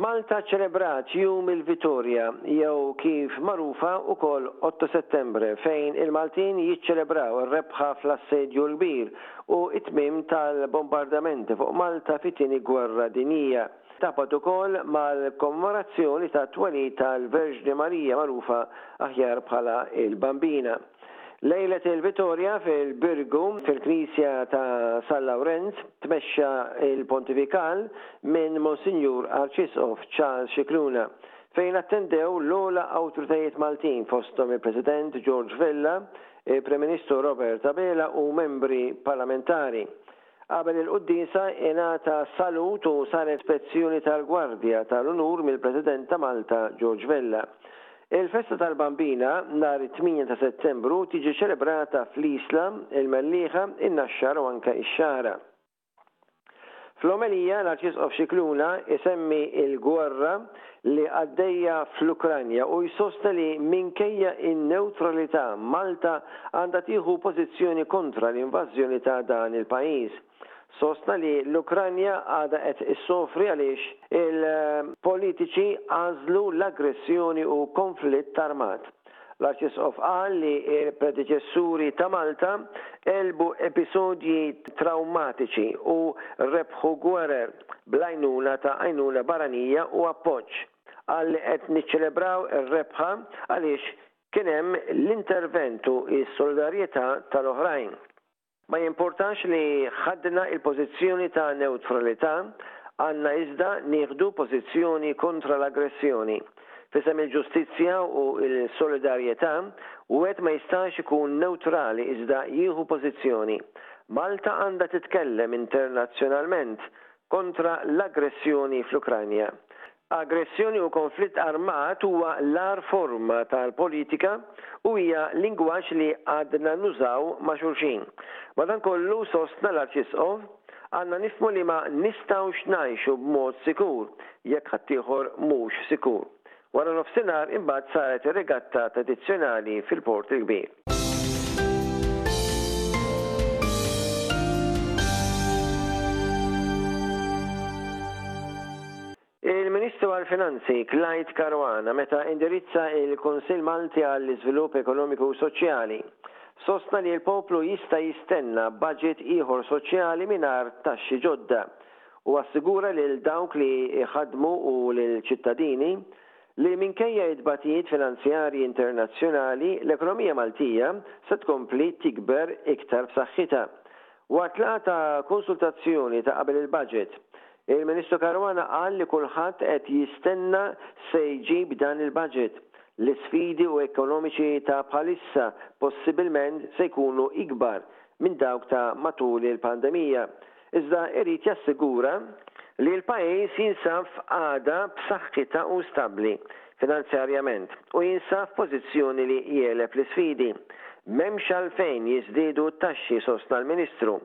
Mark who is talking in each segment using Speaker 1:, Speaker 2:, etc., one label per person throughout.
Speaker 1: F'Malta ċelebrat Jum il-Vitorja jew kif magħrufa ukoll Otto Settembre fejn il-Maltin jiċċelebraw ir-rebħa fl-Assedju l-Kbir u t-tmiem tal-bombardamenti fuq Malta fit-Tieni Gwerra Dinjija. Taqbad ukoll mal-kommemorazzjoni tat-twelid tal-Verġni Marija magħrufa aħjar bħala l-Bambina. Lejlet il-Vittorja fil-Birgu fil-Knisja ta' San Lawrenz tmexxa l-Pontifikal minn Monsinjur Arċisqof Charles Scicluna, fejn attendew l-ogħla awtoritajiet Maltin fosthom il-President George Vella, il-Prim Ministru Robert Abela u membri parlamentari. Qabel il-quddiesa ingħata salut u saret pezzjoni tal-gwardja tal-unur mill-President ta' Malta George Vella. Il-festa tal-Bambina, nhar it-tmienja ta' Settembru, tiġi ċelebrata fl-Isla, il-Mellieħa, in-Naxxar u anke ix-Xagħra. Fl-omelija l-Arċisqof Scicluna jsemmi il-gwerra li għaddejja fl-Ukranja u jsostna li minkejja n-newtralità Malta għandha tieħu pożizzjoni kontra l-invażjoni ta' dan il-pajjiż. Sostna li l-Ukranja għadha qed issofri għaliex il-politiċi għażlu l-aggressjoni u konflitt armat. L-Arċisqof qal li l-predeċessuri ta' Malta għelbu episodji trawmatiċi u rebħu gwerer bl-għajnuna ta' għajnuna barranija u appoġġ. Qal li qed niċċelebraw ir-rebħa għaliex kien hemm l-intervent u s-solidarjetà tal-oħrajn. Ma jimportax li ħadna il-pożizzjoni ta' newtralità, għandna iżda nieħdu pożizzjoni kontra l-aggressjoni. F'isem il-ġustizzja u l-solidarjetà, wieħed ma jistax ikun newtrali iżda jieħu pożizzjoni. Malta għandha titkellem internazzjonalment kontra l-aggressjoni fl-Ukrajna. Aggressjoni u konflitt armat huwa l-agħar forma tal-politika u hija lingwaġġ li għadna nużaw ma' xulxin. Madankollu, sostna l-Arċisqof, għandna nifhmu li ma nistgħux ngħixu b'mod sikur jekk ħaddieħor mhux sikur. Waranofsinhar imbagħad saret ir-regatta tradizzjonali fil-Port il-Kbir. Il-Ministru għall-Finanzi, Clyde Caruana, meta indirizza l-Kunsill Malti għall-Iżvilupp Ekonomiku u Soċjali, sostna li l-poplu jista' jistenna baġit ieħor soċjali mingħajr taxxi ġodda u assigura lil dawk li jħaddmu u lill-ċittadini li minkejja it-tbatijiet finanzjarji internazzjonali, l-ekonomija Maltija se tkompli tikber iktar b'saħħitha. Waqt laqgħa ta' konsultazzjoni ta' qabel il-Budget, il-Ministru Caruana qal li kulħadd qed jistenna x'se jġib dan il-Budget, l-isfidi u ekonomiċi ta' bħalissa possibilment se jkunu ikbar minn dawk ta' matul il-pandemija. iżda jrid jassigura li l-pajjiż jinsab f'qagħda b'saħħitha u stabbli finanzjarjament u jinsab f'pożizzjoni li jegħleb l-isfidi. M'hemmx għalfejn jiżdiedu t-taxxi, sostna l-Ministru.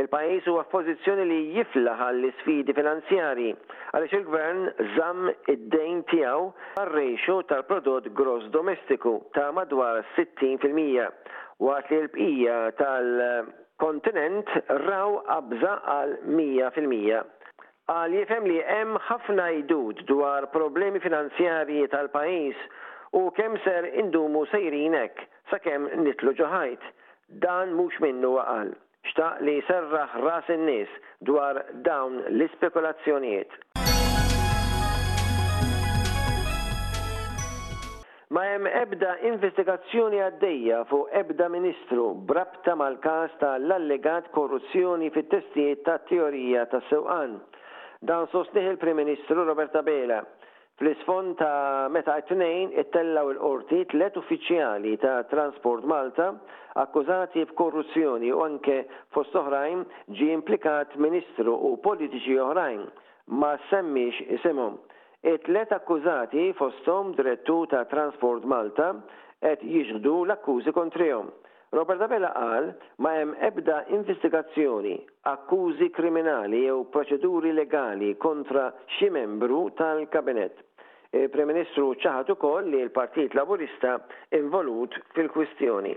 Speaker 1: Il-pajjiż huwa f'pożizzjoni li jiflaħ għall-isfidi finanzjarji għaliex il-Gvern żamm id-dejn tiegħu għar-ratio tal-prodott gross domestiku ta' madwar 60 fil-mija waqt li l-bqija tal kontinent raw qabża għal 100 fil-mija, qal jifhem li hemm ħafna għidut dwar problemi finanzjarji tal-pajjiż u kemm ser indumu sejrin hekk sakemm nidħlu ġo ħajt. Dan mhux minnu huwa qal. Xtaq li jserraħ ras in-nies dwar dawn l-ispekulazzjonijiet. Ma hemm ebda investigazzjoni għaddejja fuq ebda Ministru b'rabta mal-każ ta' l-allegat korruzzjoni fit-testijiet tat-teorija tas-sewqan. Dan sostnieh il-Prim Ministru Robert Abela fl-isfond ta' meta t-Tnejn ittellgħu l-Qorti tliet uffiċjali ta' Transport Malta akkużati b'korruzzjoni u anke fost oħrajn ġie implikat Ministru u politiċi oħrajn ma semmiex isimhom It-tliet akkużati, fosthom Direttur ta' Transport Malta, qed jixhdu l-akkużi kontrihom. Robert Abela qal, Ma hemm ebda investigazzjoni, akkużi kriminali jew proċeduri legali kontra xi membru tal-Kabinett. Il-Prim Ministru ċaħad ukoll li l-Partit Laburista involut fil-kwistjoni.